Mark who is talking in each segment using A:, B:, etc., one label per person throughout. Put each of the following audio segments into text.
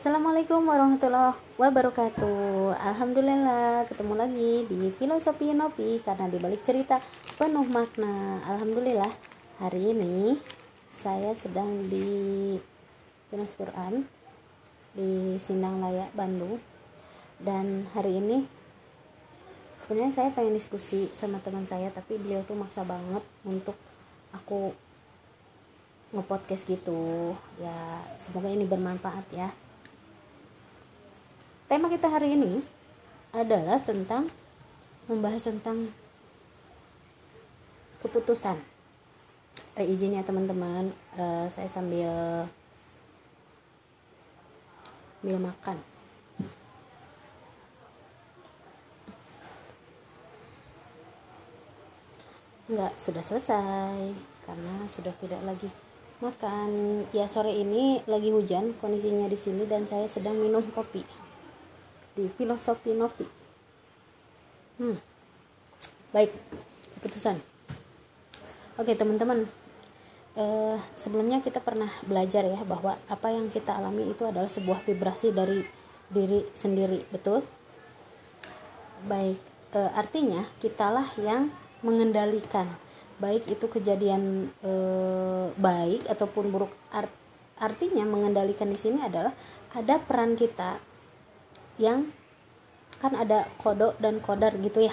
A: Assalamualaikum warahmatullahi wabarakatuh. Alhamdulillah ketemu lagi di Filosofi Nopi Karena di balik cerita penuh makna. Alhamdulillah hari ini saya sedang di Tunas Quran Di Sindang Layak Bandung. Dan hari ini sebenarnya saya pengen diskusi sama teman saya Tapi beliau tuh maksa banget untuk aku ngepodcast gitu. Ya semoga ini bermanfaat ya tema kita hari ini adalah tentang membahas tentang keputusan. Eh, izin ya teman-teman. Eh, saya sambil sambil makan. Enggak sudah selesai karena sudah tidak lagi makan. Ya sore ini lagi hujan kondisinya di sini dan saya sedang minum kopi di filosofi nopi hmm. baik keputusan. Oke teman-teman. Eh, sebelumnya kita pernah belajar ya bahwa apa yang kita alami itu adalah sebuah vibrasi dari diri sendiri betul? Baik eh, artinya kitalah yang mengendalikan baik itu kejadian eh, baik ataupun buruk. Art, artinya mengendalikan di sini adalah ada peran kita yang kan ada kodok dan kodar gitu ya.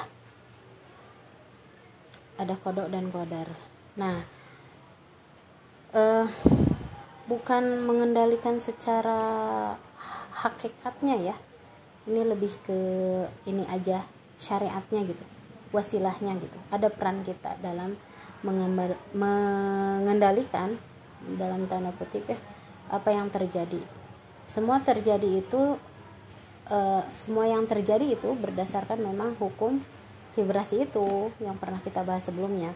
A: Ada kodok dan kodar. Nah eh, bukan mengendalikan secara hakikatnya ya. Ini lebih ke ini aja syariatnya gitu wasilahnya gitu. Ada peran kita dalam mengendalikan dalam tanda kutip ya apa yang terjadi. Semua terjadi itu uh, semua yang terjadi itu berdasarkan memang hukum vibrasi itu yang pernah kita bahas sebelumnya.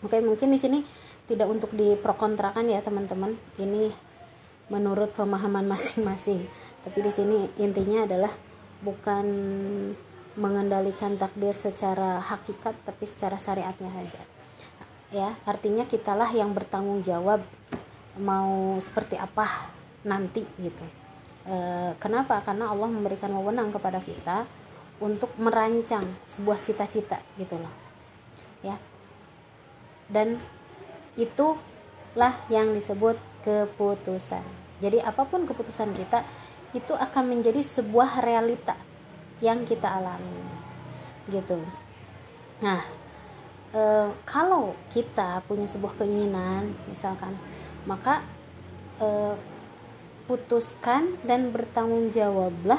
A: Oke, mungkin di sini tidak untuk diprokontrakan ya teman-teman. Ini menurut pemahaman masing-masing. Tapi di sini intinya adalah bukan mengendalikan takdir secara hakikat tapi secara syariatnya saja. Ya, artinya kitalah yang bertanggung jawab mau seperti apa nanti gitu e, kenapa? Karena Allah memberikan wewenang kepada kita untuk merancang sebuah cita-cita gitu loh. Ya. Dan itulah yang disebut keputusan. Jadi apa pun keputusan kita itu akan menjadi sebuah realita yang kita alami. Gitu. Nah e, kalau kita punya sebuah keinginan misalkan maka e, putuskan dan bertanggung jawablah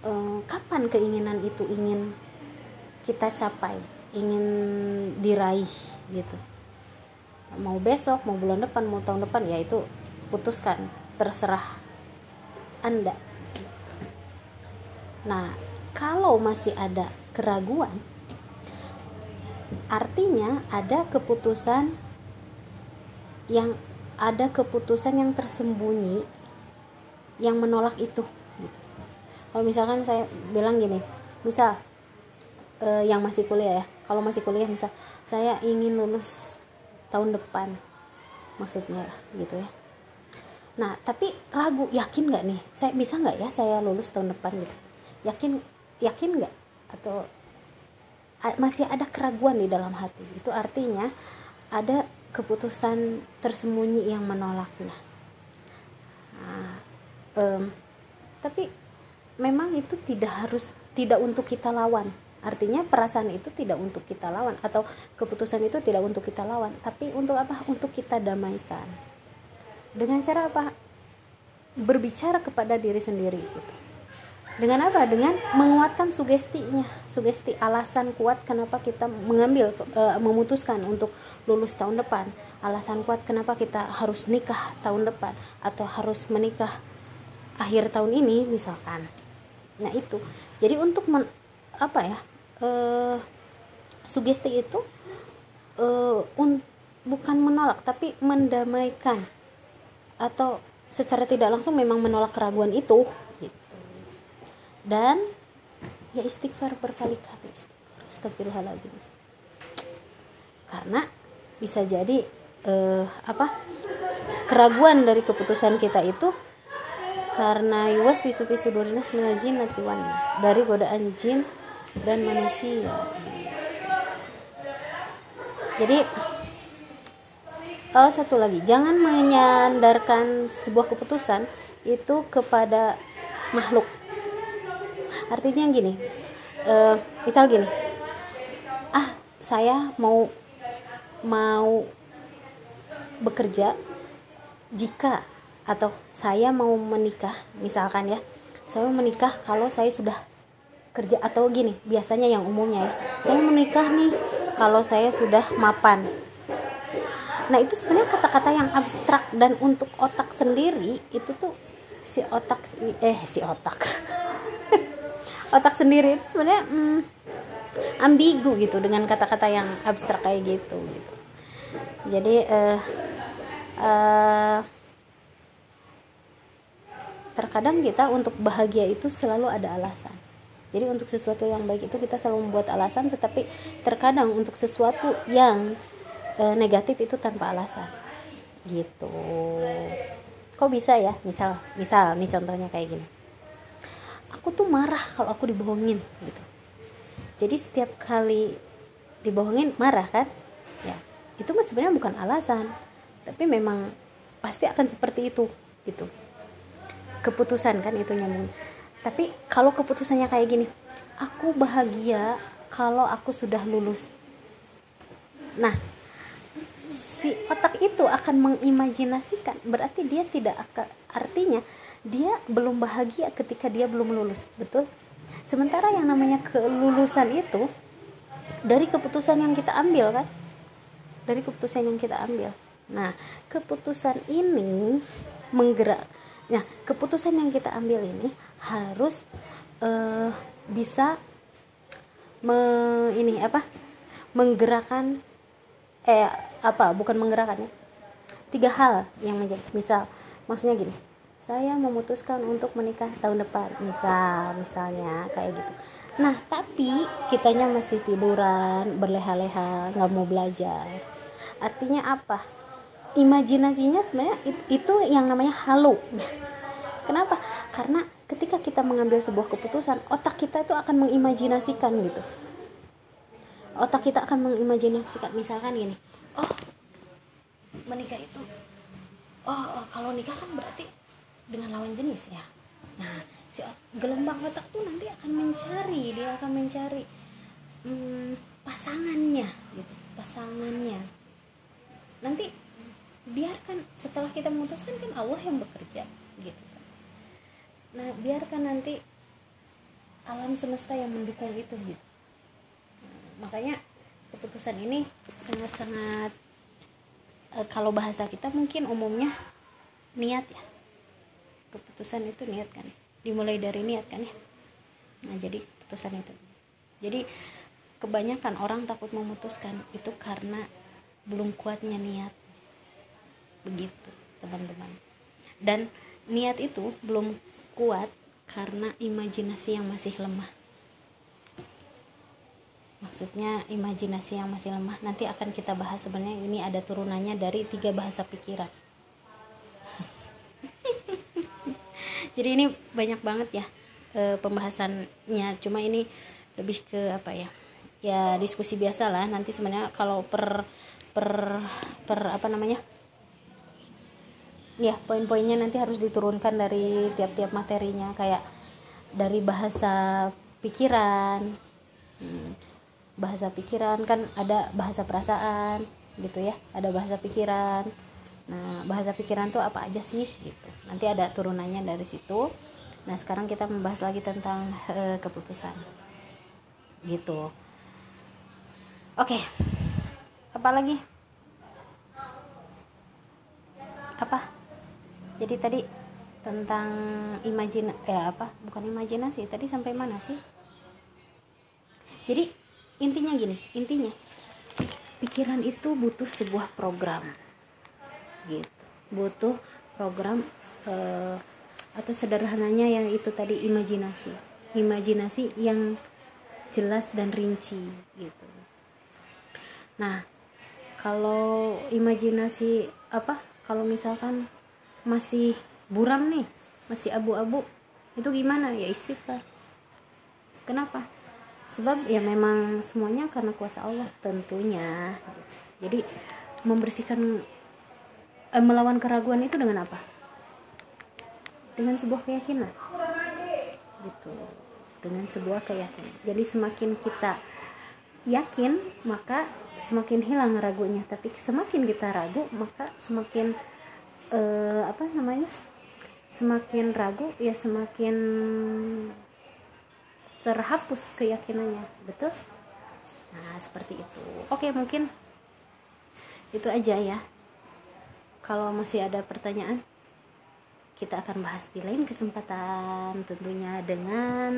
A: eh, kapan keinginan itu ingin kita capai ingin diraih gitu. Mau besok mau bulan depan mau tahun depan ya itu putuskan terserah anda. Nah kalau masih ada keraguan artinya ada keputusan yang ada keputusan yang tersembunyi yang menolak itu gitu. kalau misalkan saya bilang gini misal eh, yang masih kuliah ya kalau masih kuliah misal saya ingin lulus tahun depan maksudnya gitu ya. Nah tapi ragu yakin nggak nih? Saya bisa nggak ya saya lulus tahun depan gitu? Yakin yakin nggak? Atau masih ada keraguan di dalam hati? Itu artinya ada keputusan tersembunyi yang menolaknya. Nah, um, tapi memang itu tidak harus tidak untuk kita lawan. Artinya perasaan itu tidak untuk kita lawan atau keputusan itu tidak untuk kita lawan, tapi untuk apa? Untuk kita damaikan. Dengan cara apa? Berbicara kepada diri sendiri gitu dengan apa? Dengan menguatkan sugestinya sugesti alasan kuat kenapa kita mengambil e, memutuskan untuk lulus tahun depan. Alasan kuat kenapa kita harus nikah tahun depan atau harus menikah akhir tahun ini misalkan. Nah itu. Jadi untuk men, apa ya e, sugesti itu e, un, bukan menolak tapi mendamaikan. Atau secara tidak langsung memang menolak keraguan itu dan ya istighfar berkali-kali istighfar. Astagfirullahaladzim karena bisa jadi eh, apa keraguan dari keputusan kita itu karena yuwas wisupi sudurinas minazin natiwanas dari godaan jin dan manusia. Jadi oh satu lagi. Jangan menyandarkan sebuah keputusan itu kepada makhluk artinya gini uh, misal gini ah saya mau mau bekerja jika atau saya mau menikah misalkan ya saya menikah kalau saya sudah kerja atau gini biasanya yang umumnya ya saya menikah nih kalau saya sudah mapan. Nah itu sebenarnya kata-kata yang abstrak dan untuk otak sendiri itu tuh si otak eh si otak otak sendiri itu sebenarnya hmm, ambigu gitu dengan kata-kata yang abstrak kayak gitu gitu. Jadi uh, uh, terkadang kita untuk bahagia itu selalu ada alasan. Jadi untuk sesuatu yang baik itu kita selalu membuat alasan tetapi terkadang untuk sesuatu yang e, negatif itu tanpa alasan. Gitu. Kok bisa ya? Misal misal nih contohnya kayak gini aku tuh marah kalau aku dibohongin gitu. Jadi setiap kali dibohongin marah kan? Ya itu mah sebenarnya bukan alasan tapi memang pasti akan seperti itu gitu. Keputusan kan itu nyambung. Tapi kalau keputusannya kayak gini aku bahagia kalau aku sudah lulus. Nah si otak itu akan mengimajinasikan berarti dia tidak akan artinya dia belum bahagia ketika dia belum lulus betul sementara yang namanya kelulusan itu dari keputusan yang kita ambil kan dari keputusan yang kita ambil nah keputusan ini menggerak Nah, keputusan yang kita ambil ini harus uh, bisa me, ini apa? menggerakkan eh apa? Bukan menggerakkan ya. Tiga hal yang menjadi misal maksudnya gini. Saya memutuskan untuk menikah tahun depan, misal misalnya kayak gitu. Nah, tapi kitanya masih tiduran, berleha-leha, nggak mau belajar. Artinya apa? imajinasinya sebenarnya itu yang namanya halu kenapa karena ketika kita mengambil sebuah keputusan otak kita itu akan mengimajinasikan gitu otak kita akan mengimajinasikan misalkan gini oh menikah itu oh, oh kalau nikah kan berarti dengan lawan jenis ya. Nah si gelombang otak tuh nanti akan mencari dia akan mencari hmm, pasangannya gitu pasangannya. Nanti biarkan setelah kita memutuskan kan Allah yang bekerja gitu. Nah biarkan nanti alam semesta yang mendukung itu gitu. Makanya keputusan ini sangat-sangat e, kalau bahasa kita mungkin umumnya niat ya keputusan itu niat kan dimulai dari niat kan ya. Nah jadi keputusan itu. Jadi kebanyakan orang takut memutuskan itu karena belum kuatnya niat. Begitu teman-teman. Dan niat itu belum kuat karena imajinasi yang masih lemah. Maksudnya imajinasi yang masih lemah. Nanti akan kita bahas sebenarnya ini ada turunannya dari tiga bahasa pikiran jadi ini banyak banget ya e, pembahasannya. Cuma ini lebih ke apa ya? Ya diskusi biasa lah. Nanti sebenarnya kalau per per per apa namanya? Ya poin-poinnya nanti harus diturunkan dari tiap-tiap materinya. Kayak dari bahasa pikiran. Hmm, bahasa pikiran kan ada bahasa perasaan gitu ya. Ada bahasa pikiran nah bahasa pikiran tuh apa aja sih gitu. Nanti ada turunannya dari situ. Nah sekarang kita membahas lagi tentang e, keputusan. Gitu. Oke. Apa lagi? Apa? Jadi tadi tentang imajin ya apa? Bukan imajinasi tadi sampai mana sih? Jadi intinya gini intinya pikiran itu butuh sebuah program gitu. Butuh program uh, atau sederhananya yang itu tadi imajinasi. Imajinasi yang jelas dan rinci gitu. Nah kalau imajinasi apa? Kalau misalkan masih buram nih masih abu-abu itu gimana? Ya istighfar. Kenapa? Sebab ya memang semuanya karena kuasa Allah tentunya. Jadi membersihkan eh, melawan keraguan itu dengan apa? Dengan sebuah keyakinan. Gitu. Dengan sebuah keyakinan. Jadi semakin kita yakin maka semakin hilang ragunya. Tapi semakin kita ragu maka semakin eh, apa namanya? Semakin ragu ya semakin terhapus keyakinannya. Betul? Nah seperti itu. Oke mungkin itu aja ya kalau masih ada pertanyaan kita akan bahas di lain kesempatan tentunya dengan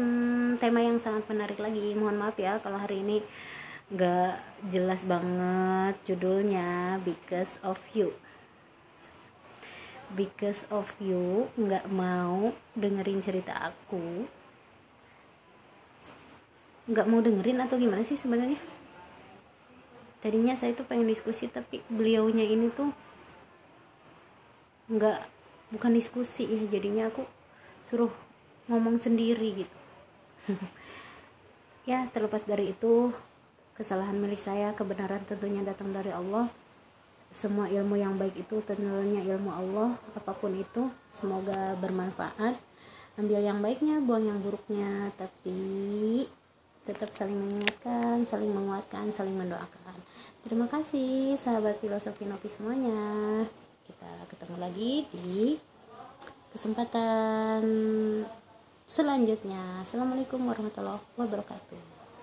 A: tema yang sangat menarik lagi. Mohon maaf ya kalau hari ini gak jelas banget judulnya because of you. Because of you nggak mau dengerin cerita aku. Nggak mau dengerin atau gimana sih sebenarnya? Tadinya saya tuh pengen diskusi tapi beliaunya ini tuh nggak bukan diskusi ya jadinya aku suruh ngomong sendiri gitu. Ya terlepas dari itu kesalahan milik saya kebenaran tentunya datang dari Allah. Semua ilmu yang baik itu tentunya ilmu Allah apa pun itu semoga bermanfaat. Ambil yang baiknya buang yang buruknya tapi tetap saling mengingatkan saling menguatkan saling mendoakan. Terima kasih sahabat filosofi nopi semuanya kita ketemu lagi di kesempatan selanjutnya. Assalamualaikum warahmatullahi wabarakatuh